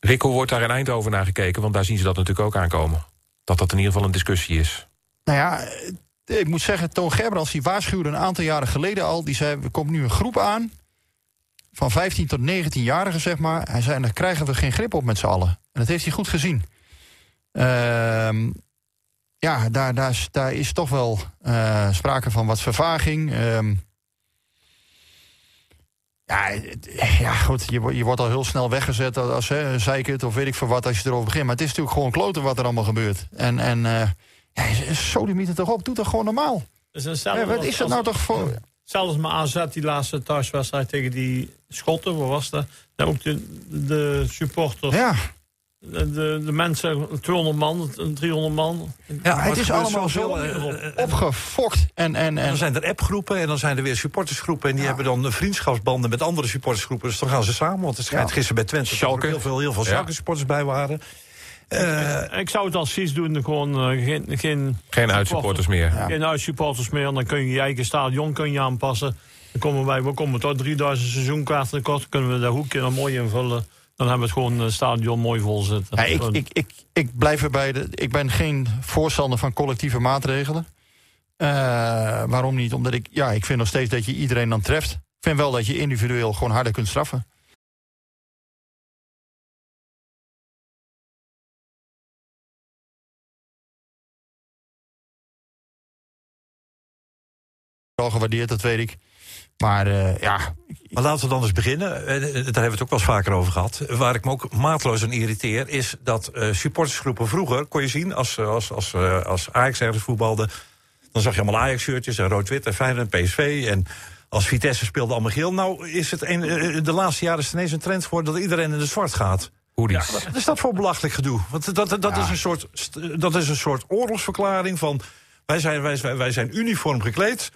Rick, hoe wordt daar in Eindhoven naar gekeken? Want daar zien ze dat natuurlijk ook aankomen. Dat dat in ieder geval een discussie is. Nou ja, ik moet zeggen, Toon Gerbrands die waarschuwde een aantal jaren geleden al. Die zei, er komt nu een groep aan van 15 tot 19-jarigen, zeg maar. Hij zei, daar krijgen we geen grip op met z'n allen. En dat heeft hij goed gezien. Ehm ja, daar, daar, daar is toch wel uh, sprake van wat vervaging. Um, ja, ja, goed, je, je wordt al heel snel weggezet als hè, het of weet ik veel wat als je erover begint. Maar het is natuurlijk gewoon kloten wat er allemaal gebeurt. En, en uh, ja, toch op, doe toch gewoon normaal. Dus ja, wat is dat nou toch voor... Zelfs mijn AZ, die laatste thuiswedstrijd tegen die Schotten, waar was dat? Daar ook de, de supporters. Ja. De, de, mensen, 200 man, 300 man. Ja, het is allemaal zo opgefokt. En, en, en, dan zijn er appgroepen en dan zijn er weer supportersgroepen. En die hebben dan vriendschapsbanden met andere supportersgroepen. Dus dan gaan ze samen. Want het schijnt ja. gisteren bij Twente dat er heel veel, heel veel Schalke supporters bij waren. Uh, ik zou het als CIS doen, gewoon uh, geen... Geen, geen uitsupporters meer. Ja. Geen uitsupporters meer, dan kun je je eigen stadion kun je aanpassen. Dan komen wij, we komen tot 3000 seizoenkaarten tekort, kunnen we dat hoekje dan mooi invullen. Dan hebben we het gewoon het stadion mooi vol zitten. Ja, ik, ik, ik, ik blijf erbij, de, ik ben geen voorstander van collectieve maatregelen. Uh, waarom niet? Omdat ik, ja, ik vind nog steeds dat je iedereen dan treft. Ik vind wel dat je individueel gewoon harder kunt straffen. wel gewaardeerd, dat weet ik. Maar uh, ja. Maar laten we dan eens beginnen. Daar hebben we het ook wel eens vaker over gehad. Waar ik me ook maatloos aan irriteer, is dat uh, supportersgroepen vroeger kon je zien als, als, als, als Ajax ergens voetbalde. Dan zag je allemaal Ajax-shirtjes en rood-wit en Feyenoord en PSV. En als Vitesse speelde allemaal geel. Nou is het een, de laatste jaren is ineens een trend geworden dat iedereen in de zwart gaat. Ja, wat is dat voor belachelijk gedoe? Want dat, dat, dat, is een soort, dat is een soort oorlogsverklaring van... wij zijn, wij, wij zijn uniform gekleed...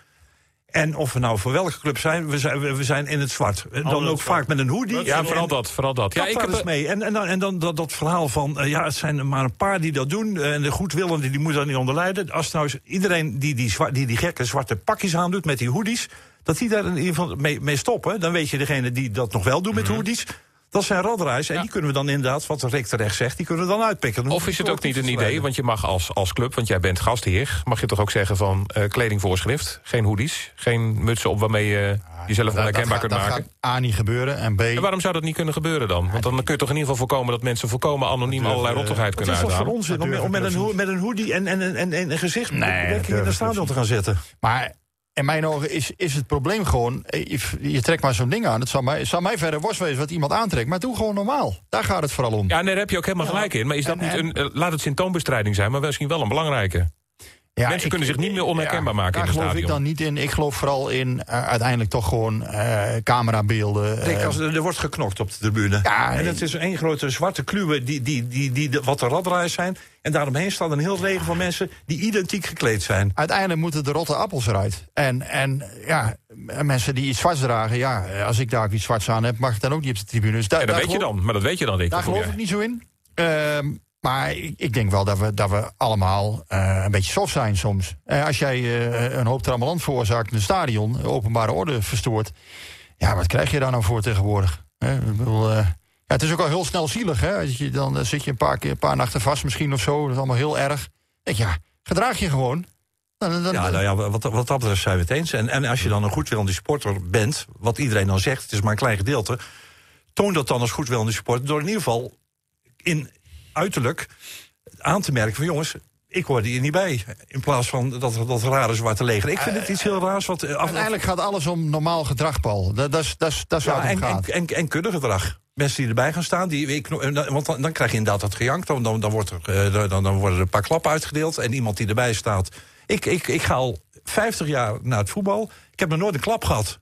En of we nou voor welke club zijn, we zijn, we zijn in het zwart. Dan ook vaak met een hoodie. Ja, vooral dat. Vooral dat. Ja, ik heb eens mee. En, en dan, en dan dat, dat verhaal van, uh, ja, het zijn maar een paar die dat doen. En de goedwillenden, die moeten dat niet onderlijden. Als nou iedereen die die, die die gekke zwarte pakjes aandoet met die hoodies... dat die daar in ieder geval mee, mee stoppen. Dan weet je, degene die dat nog wel doen met mm hoodies... Dat zijn radreis. En die kunnen we dan inderdaad, wat Rick terecht zegt, die kunnen we dan uitpikken. Of is het ook niet een idee, want je mag als, als club, want jij bent gastheer... mag je toch ook zeggen van uh, kledingvoorschrift, geen hoodies... geen mutsen op waarmee je jezelf onherkenbaar kunt maken. Dat gaat A niet gebeuren en B... En waarom zou dat niet kunnen gebeuren dan? Want dan kun je toch in ieder geval voorkomen... dat mensen volkomen anoniem allerlei rottigheid kunnen uithalen. Het is toch voor ons om, met, een, met een hoodie en, en, en, en een gezicht nee, in de stadion te gaan zetten? Maar in mijn ogen is, is het probleem gewoon... Eh, je, trekt maar zo'n ding aan. Het zal mij, zal mij verder worst wezen wat iemand aantrekt. Maar doe gewoon normaal. Daar gaat het vooral om. Ja, nee, daar heb je ook helemaal gelijk in. Maar is dat niet een... Eh, laat het symptoombestrijding zijn, maar misschien wel een belangrijke. Ja, Mensen kunnen zich niet meer onherkenbaar maken in het stadion. Daar geloof ik dan niet in. Ik geloof vooral in uh, uiteindelijk toch gewoon uh, camerabeelden. Uh, als, er wordt geknokt op de tribune. Ja, en het is één grote zwarte kluwe die, die, die, die, die wat de raddraaiers zijn. En daaromheen staat een heel regen van mensen die identiek gekleed zijn. Uiteindelijk moeten de rotte appels eruit. En, en ja, mensen die iets zwarts dragen... ja, als ik daar iets zwarts aan heb, mag ik dan ook niet op de tribune. Dus ja, dat weet je dan, maar dat weet je dan. Ik daar geloof ik niet zo in. Ehm, maar ik, ik, denk wel dat we, dat we allemaal uh, een beetje soft zijn soms. Uh, als jij uh, een hoop trammeland veroorzaakt in een stadion, openbare orde verstoort. Ja, wat krijg je daar nou voor tegenwoordig? ik bedoel, ja, het is ook al heel snel zielig. Hè? Je, dan zit je een paar, keer, een paar nachten vast misschien of zo. Dat is allemaal heel erg. Denk, ja, gedraag je gewoon. Ja, nou ja, wat, wat dat betreft zijn we het eens. En, en als je dan een goedwillende supporter bent, wat iedereen dan zegt, het is maar een klein gedeelte. Toon dat dan als goedwillende supporter door in ieder geval in, uiterlijk aan te merken van jongens, ik hoor hier niet bij. In plaats van dat, dat rare zwarte leger. Ik vind het iets heel raars. Wat, uh, Uiteindelijk gaat alles om normaal gedrag, Paul. Dat, dat, is, dat, is, dat is ja, en, gaat. En, en, en gedrag. Mensen die erbij gaan staan, die, ik, want dan, dan, krijg je inderdaad dat gejank. Dan, dan, dan, wordt er, uh, dan, dan worden er een paar klappen uitgedeeld. En iemand die erbij staat. Ik, ik, ik ga al 50 jaar naar het voetbal. Ik heb nog nooit een klap gehad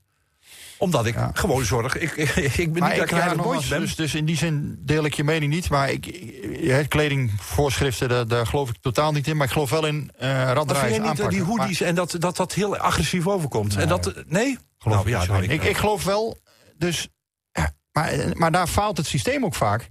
omdat ik gewoon zorg. Ik, ik, ben niet dat ik een ja, ben. Dus, dus in die zin deel ik je mening niet. Maar ik, kledingvoorschriften, daar, daar, geloof ik totaal niet in. Maar ik geloof wel in uh, raddraaien niet aanpakken. die hoodies en dat, dat dat heel agressief overkomt? Nee. En dat, nee? Geloof nou, ja, ik, ik, ik, geloof wel. Dus, maar, maar daar faalt het systeem ook vaak.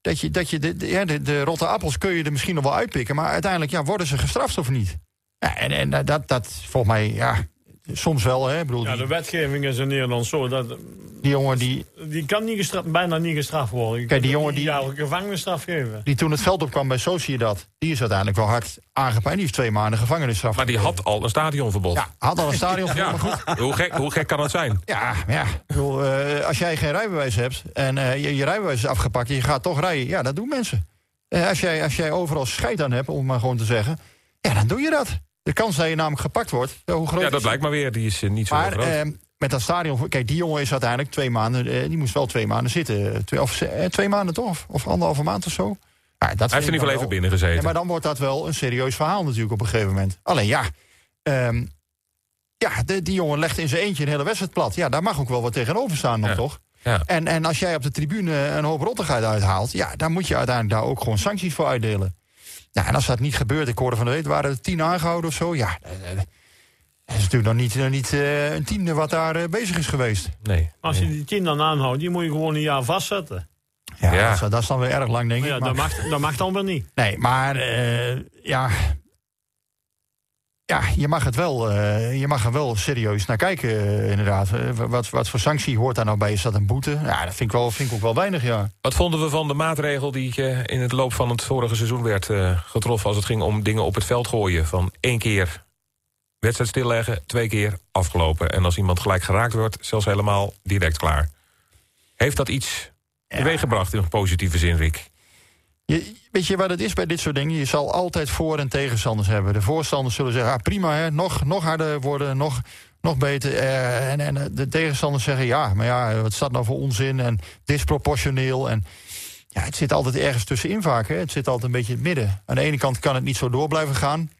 Dat je, dat je de, de, de, de rotte appels kun je er misschien nog wel uitpikken. Maar uiteindelijk ja, worden ze gestraft of niet. Ja, en, en dat, dat volgens mij, ja, Soms wel, hè? bedoel, ja, de wetgeving is in Nederland zo dat... Die jongen die... Die kan niet gestraft, bijna niet gestraft worden. Kijk, die jongen die... Ja, gevangenisstraf geven. Die toen het veld opkwam bij Sociedad... die is uiteindelijk wel hard aangepakt. Die heeft twee maanden gevangenisstraf Maar die had al een stadionverbod. Ja, had al een stadionverbod, ja. goed. Hoe gek, hoe gek kan dat zijn? Ja, ja. Bedoel, uh, als jij geen rijbewijs hebt... en uh, je, je rijbewijs is afgepakt en je gaat toch rijden... ja, dat doen mensen. Uh, als, jij, als jij overal scheid aan hebt, om maar gewoon te zeggen... ja, dan doe je dat. De kans dat je namelijk gepakt wordt, hoe groot Ja, dat lijkt maar weer. Die is eh, niet zo maar, groot. Uh, met dat stadion... Kijk, die jongen is uiteindelijk twee maanden... Uh, die moest wel twee maanden zitten. Twee, of twee maanden toch? Of anderhalve maand of zo? Ja, dat Hij heeft in ieder geval even binnen gezeten. Ja, maar dan wordt dat wel een serieus verhaal natuurlijk op een gegeven moment. Alleen ja... Um, ja, die jongen legt in zijn eentje een hele wedstrijd plat. Ja, daar mag ook wel wat tegenover staan nog, toch? Ja. En, en als jij op de tribune een hoop rottigheid uithaalt... ja, dan moet je uiteindelijk daar ook gewoon sancties voor uitdelen. Ja, en als dat niet gebeurt, ik hoorde van de week... waren er tien aangehouden of zo, ja... Dat is natuurlijk nog niet, nog niet uh, een tiende wat daar uh, bezig is geweest. Nee. Als je die tien dan aanhoudt, die moet je gewoon een jaar vastzetten. Ja, ja. Dat, is, dat, is, dan weer erg lang, denk ik. Ja, maar... dat, mag, dat mag dan weer niet. Nee, maar uh, ja, ja, je mag, het wel, uh, je mag er wel serieus naar kijken, uh, inderdaad. Uh, wat, wat voor sanctie hoort daar nou bij? Is dat een boete? Ja, dat vind ik, wel, vind ik ook wel weinig, ja. Wat vonden we van de maatregel die in het loop van het vorige seizoen werd getroffen... als het ging om dingen op het veld gooien? Van één keer wedstrijd stilleggen, twee keer afgelopen. En als iemand gelijk geraakt wordt, zelfs helemaal direct klaar. Heeft dat iets ja. teweeggebracht in een positieve zin, Rick? Je, weet je wat het is bij dit soort dingen? Je zal altijd voor- en tegenstanders hebben. De voorstanders zullen zeggen, ah, prima, hè, nog, nog harder worden, nog, nog beter. Eh, en, en de tegenstanders zeggen, ja, maar ja, wat staat nou voor onzin en disproportioneel. En ja, het zit altijd ergens tussenin vaak. Hè. Het zit altijd een beetje in het midden. Aan de ene kant kan het niet zo door blijven gaan.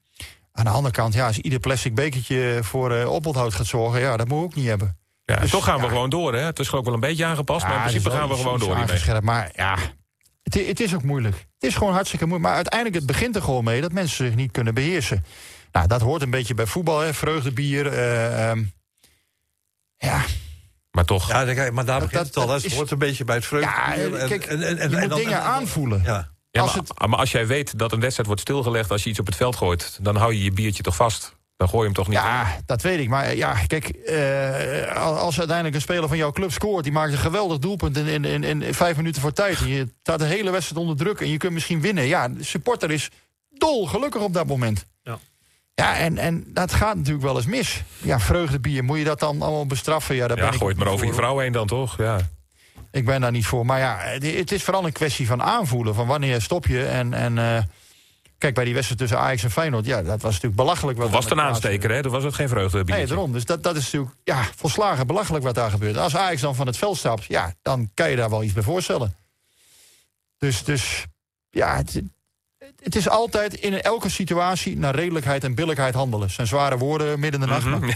Aan de andere kant, ja, als ieder plastic bekertje voor uh, oponthoud gaat zorgen... ja, dat moet we ook niet hebben. Ja, dus, toch gaan we gewoon door, hè? Het is ook wel een beetje aangepast, maar in principe gaan we gewoon door. Maar ja, het, het, is ook moeilijk. Het is gewoon hartstikke moeilijk. Maar uiteindelijk het begint er gewoon mee dat mensen zich niet kunnen beheersen. Nou, dat hoort een beetje bij voetbal, hè? vreugdebier. Uh, um, ja. Maar toch. Ja, maar daar begint het al. Het hoort een beetje bij het vreugdebier. Ja, kijk, en, en, en, je moet dingen aanvoelen. Ja. Ja, als maar, het... maar als jij weet dat een wedstrijd wordt stilgelegd als je iets op het veld gooit, dan hou je je biertje toch vast. Dan gooi je hem toch niet Ja, dat weet ik. Maar ja, kijk, uh, als uiteindelijk een speler van jouw club scoort... die maakt een geweldig doelpunt in, in, in, vijf minuten voor tijd... en je staat de hele wedstrijd onder druk en je kunt misschien winnen. Ja, de supporter is dol gelukkig op dat moment. Ja, ja en, en dat gaat natuurlijk wel eens mis. Ja, vreugdebier, moet je dat dan allemaal bestraffen? Ja, daar ja gooi het maar over je vrouw heen dan, toch? Ja. Ik ben daar niet voor. Maar ja, het is vooral een kwestie van aanvoelen. Van wanneer stop je en... en uh, Kijk, bij die wedstrijd tussen Ajax en Feyenoord, ja, dat was natuurlijk belachelijk. Wat was het een aansteker, hè? Dat was het geen vreugde. Nee, daarom. Dus dat, dat is natuurlijk ja, volslagen belachelijk wat daar gebeurt. Als Ajax dan van het veld stapt, ja, dan kan je daar wel iets bij voorstellen. Dus, dus ja, het, het is altijd in elke situatie naar redelijkheid en billijkheid handelen. Dat zijn zware woorden midden in de nacht. Mm -hmm.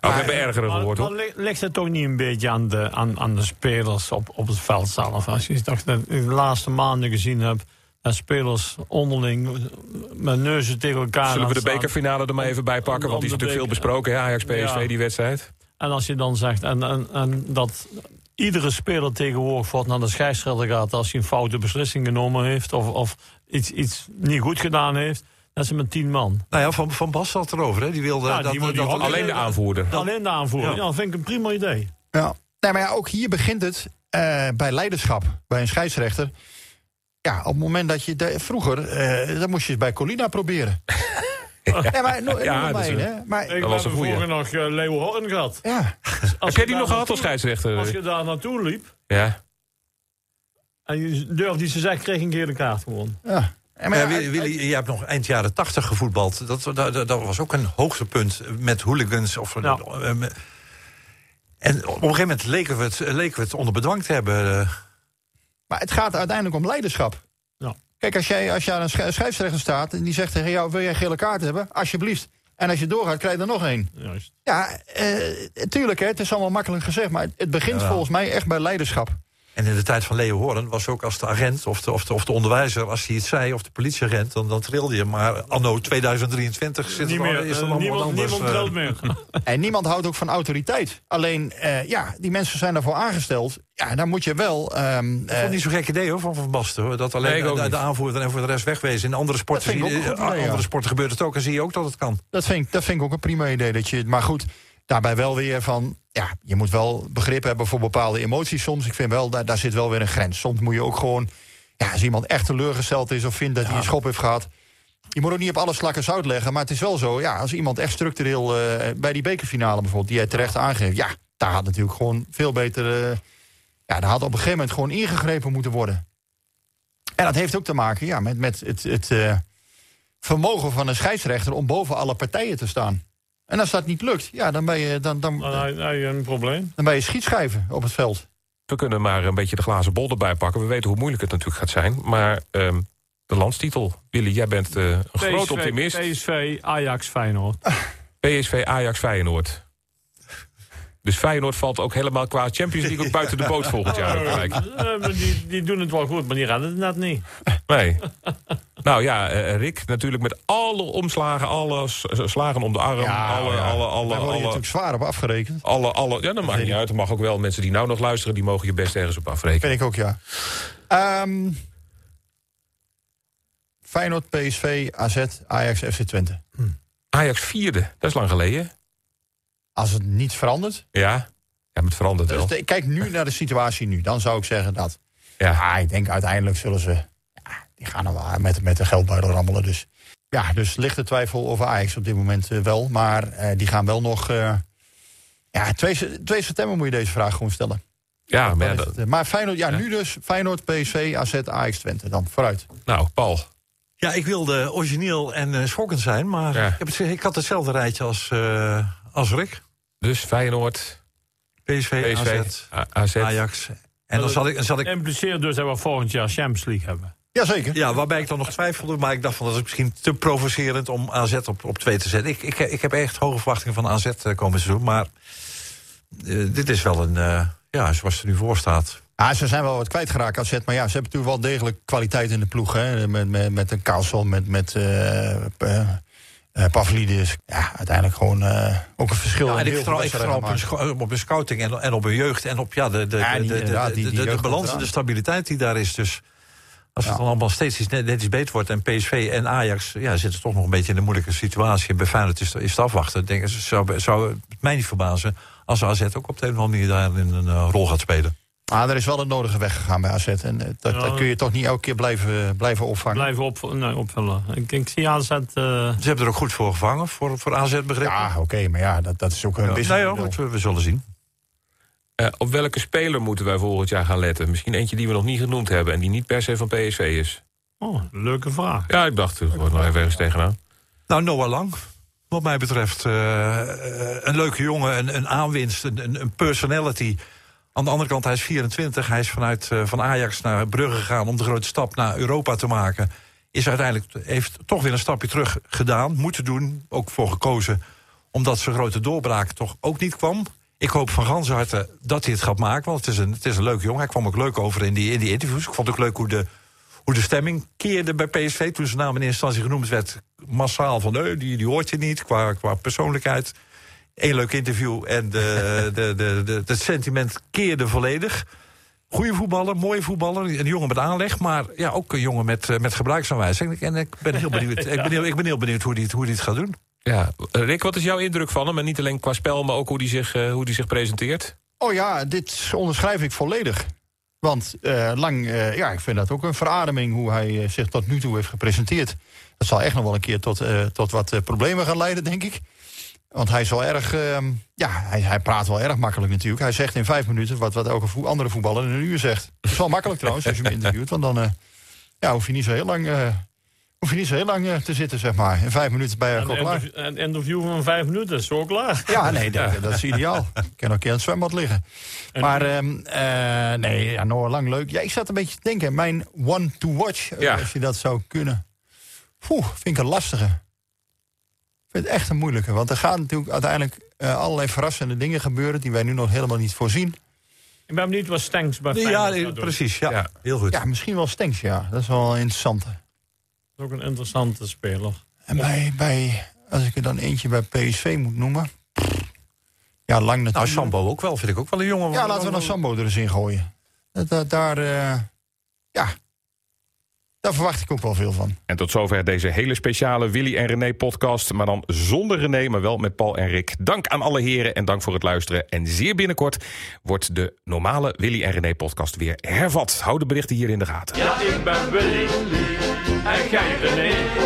we hebben ergere woorden. Maar, maar ligt het toch niet een beetje aan de, aan, aan de spelers op, op het veld zelf? Als je toch de, de laatste maanden gezien hebt en spelers onderling met neuzen tegen elkaar. Zullen we de bekerfinale er maar even bij pakken? Want die is natuurlijk veel besproken, Ajax PSV, die wedstrijd. En als je dan zegt, en, en, en dat iedere speler tegenwoordig wordt naar de scheidsrechter gaat als hij een foute beslissing genomen heeft of, of iets, iets niet goed gedaan heeft. Dat is met tien man. Nou ja, Van, van Bas zat erover. Hè? Die wilde ja, dat, die, dat, dat alleen de aanvoerder. alleen de aanvoerder. Ja. dat vind ik een prima idee. Ja. Nee, maar ja, ook hier begint het uh, bij leiderschap. Bij een scheidsrechter. Ja, op het moment dat je... De, vroeger, uh, dan moest je het bij Colina proberen. ja, maar, no, ja, dat, hè? maar ik was er vroeger nog uh, Leo Horn gehad. Ja. Heb jij die nog gehad als scheidsrechter? Als je daar naartoe liep... Ja. En je durfde iets te zeggen, kreeg een gele kaart gewoon. Ja. Maar ja, Willy, je hebt nog eind jaren tachtig gevoetbald. Dat, dat, dat, was ook een hoogtepunt met hooligans. Of, ja. uh, en op een gegeven moment leken we het, leken we het onder bedwang te hebben. Maar het gaat uiteindelijk om leiderschap. Ja. Kijk, als jij, als je aan een schrijfsrechter staat en die zegt tegen jou: wil jij gele kaart hebben? Alsjeblieft. En als je doorgaat, krijg je er nog één. Juist. Ja, uh, tuurlijk, hè, het is allemaal makkelijk gezegd. Maar het begint volgens mij echt bij leiderschap. En in de tijd van Leo Hoorn was ook als de agent of de, of de, of de onderwijzer... als hij het zei, of de politieagent, dan, dan trilde je. Maar anno 2023 zit Niet er meer, is er uh, niemand, anders. Niemand trilt meer. en niemand houdt ook van autoriteit. Alleen, uh, ja, die mensen zijn daarvoor aangesteld. Ja, dan moet je wel... Um, vond niet zo'n gek idee hoor, van Van Basten. Hoor. Dat alleen nee, de, de, aanvoerder en voor de rest wegwezen. In andere sporten, zie, idee, andere ja. sporten gebeurt het ook en zie je ook dat het kan. Dat vind, ik, dat vind ik ook een prima idee. Dat je, maar goed, daarbij wel weer van ja, je moet wel begrip hebben voor bepaalde emoties soms. Ik vind wel, daar, daar zit wel weer een grens. Soms moet je ook gewoon, ja, als iemand echt teleurgesteld is of vindt dat hij een schop heeft gehad. Je moet ook niet op alle slakken uitleggen, maar het is wel zo, ja, als iemand echt structureel uh, bij die bekerfinale bijvoorbeeld, die jij terecht aangeeft, ja, daar had natuurlijk gewoon veel beter, uh, ja, daar had op een gegeven moment gewoon ingegrepen moeten worden. En dat heeft ook te maken, ja, met, met het, het uh, vermogen van een scheidsrechter om boven alle partijen te staan. En als dat niet lukt, ja, dan ben je, dan, dan, dan, heb je een probleem. Dan ben je schietschijven op het veld. We kunnen maar een beetje de glazen bol erbij pakken. We weten hoe moeilijk het natuurlijk gaat zijn. Maar um, de landstitel, Willy, jij bent uh, een PSV, groot optimist. PSV, Ajax, Feyenoord. PSV, Ajax, Feyenoord. Dus Feyenoord valt ook helemaal qua Champions League ook buiten de boot volgend jaar. Uh, die, die doen het wel goed, maar die gaan het net niet. Nee. nou ja, uh, Rick natuurlijk met alle omslagen, alle slagen om de arm. Ja, alle, ja. alle, alle, Daar word je alle, natuurlijk zwaar op afgerekend. alle, alle, ja, dat maakt niet uit. Dat mag ook wel. Mensen die nou nog luisteren, die mogen je best ergens op afrekenen. Vind ik ook, ja. Ehm Feyenoord, PSV, AZ, Ajax, FC Twente. Ajax vierde, dat is lang geleden. Als het niet verandert. Ja, ja maar het verandert wel. Dus de- kijk nu naar de situatie nu. Dan zou ik zeggen dat. Ja. Ja, ik denk uiteindelijk zullen ze. Ja, die gaan er wel met, met de geldbuidel rammelen. Dus ja, dus lichte twijfel over Ajax op dit moment eh, wel. Maar eh, die gaan wel nog. eh, ja, 2, 2 september moet je deze vraag gewoon stellen. Ja, maar, Dan ja, is dat- het, maar Feyenoord, ja, Ja. nu dus Feyenoord, PSV, AZ, Ajax, Twente. Dan vooruit. nou, Paul. Ja, ik wilde origineel en eh, schokkend zijn, maar Ja. ik, heb het, ik had hetzelfde rijtje als, eh, als Rick. Dus Feyenoord, PSV, PSV, AZ. Ajax. En dan zat ik, dan zat ik Impliceert dus dat we volgend jaar Champions League hebben. Jazeker. Ja, waarbij ik dan nog twijfelde, maar ik dacht van dat is misschien te provocerend om AZ op, op 2 te zetten. Ik, ik, ik heb echt hoge verwachtingen van AZ eh, komend seizoen, maar eh, dit is wel een, eh, ja, zoals het er nu voor staat. Ja, ze zijn wel wat kwijtgeraakt AZ. Maar ja, ze hebben natuurlijk wel degelijk kwaliteit in de ploeg. Hè? Met, met, met een Kaalsel, met, met eh eh, Pavlidis. Ja, uiteindelijk gewoon eh, ook een verschil. Ja, en ik vertrouw, ik op, hun scouting en, en op hun jeugd en op ja, de, de, Ja, de, die- de, de, die- de, die de, balans en de stabiliteit die daar is. Dus als het Ja. dan allemaal steeds iets net, net iets beter wordt en PSV en Ajax ja, zitten toch nog een beetje in een moeilijke situatie. En bij Feyenoord is, is het afwachten. Denk, zou, zou het mij niet verbazen als AZ ook op de een of andere manier daarin een eh, rol gaat spelen. Maar er is wel het nodige weggegaan bij AZ. En eh, dat, Ja. dat kun je toch niet elke keer blijven, blijven opvangen. Blijven op, nee, opvullen. Ik, ik zie AZ... eh, Ze hebben er ook goed voor gevangen, voor, voor AZ begrip. Ja, oké, maar ja, dat, dat is ook een Ja, business. nee, we, we zullen zien. Eh, op welke speler moeten wij volgend jaar gaan letten? Misschien eentje die we nog niet genoemd hebben en die niet per se van PSV is. oh, leuke vraag. Ja, ik dacht, er wordt nog even ergens tegenaan. Nou, Noah Lang. Wat mij betreft een leuke jongen, een, een aanwinst, een, een- een personality. Aan de andere kant, hij is 24. Hij is vanuit eh, van Ajax naar Brugge gegaan om de grote stap naar Europa te maken. Is uiteindelijk, heeft toch weer een stapje terug gedaan. Moeten doen, ook voor gekozen. Omdat zijn grote doorbraak toch ook niet kwam. Ik hoop van ganse harte dat hij het gaat maken. Want het is een, het is een leuke jongen. Hij kwam ook leuk over in die, in die interviews. Ik vond ook leuk hoe de, hoe de stemming keerde bij PSV. Toen zijn naam in eerste instantie genoemd werd, massaal van... nee, die, die hoort je niet qua, qua persoonlijkheid. Eén leuk interview en de, de, de, de, het sentiment keerde volledig. Goeie voetballer, mooie voetballer, een jongen met aanleg... maar ja, ook een jongen met, met gebruiksaanwijzing. En ik ben heel benieuwd, ik ben heel, ik ben heel benieuwd hoe hij het, hoe die het gaat doen. Ja, Rick, wat is jouw indruk van hem? En niet alleen qua spel, maar ook hoe hij zich, eh, hoe die zich presenteert? Oh ja, dit onderschrijf ik volledig. Want eh, lang, eh, ja, ik vind dat ook een verademing hoe hij zich tot nu toe heeft gepresenteerd. Dat zal echt nog wel een keer tot, eh, tot wat problemen gaan leiden, denk ik. Want hij is wel erg, ehm, ja, hij, hij praat wel erg makkelijk natuurlijk. Hij zegt in vijf minuten wat, wat elke andere voetballer in een uur zegt. Dat is wel makkelijk trouwens, als je hem interviewt. Want dan eh, ja, hoef je niet zo heel lang, eh, hoef je niet zo heel lang eh, te zitten, zeg maar. In vijf minuten ben je Een gewoon klaar. een interview van vijf minuten is zo klaar. Ja, nee, dat, dat is ideaal. Ik kan ook een keer aan het zwembad liggen. Maar ehm, eh, nee, ja, Noah Lang leuk. Ja, ik zat een beetje te denken. Mijn one to watch, Ja. als je dat zou kunnen. Poeh, vind ik een lastige. Ik vind het echt een moeilijke. Want er gaan natuurlijk uiteindelijk eh, allerlei verrassende dingen gebeuren... die wij nu nog helemaal niet voorzien. Ik ben benieuwd wat Stenks bij Ja, Feyenoord doen. precies. Ja, Ja. heel goed. Ja, misschien wel Stenks, ja. Dat is wel een interessante. Dat is ook een interessante speler. En bij, bij, als ik er dan eentje bij PSV moet noemen... Ja, Lang Nou, natuurlijk. Sambo ook wel, vind ik ook wel een jongen. Ja, laten we dan Sambo er eens in gooien. Dat, dat- daar, eh, ja, daar verwacht ik ook wel veel van. En tot zover deze hele speciale Willy en René podcast. Maar dan zonder René, maar wel met Paul en Rick. Dank aan alle heren en dank voor het luisteren. En zeer binnenkort wordt de normale Willy en René podcast weer hervat. Hou de berichten hier in de gaten. Ja, ik ben Willy en jij René.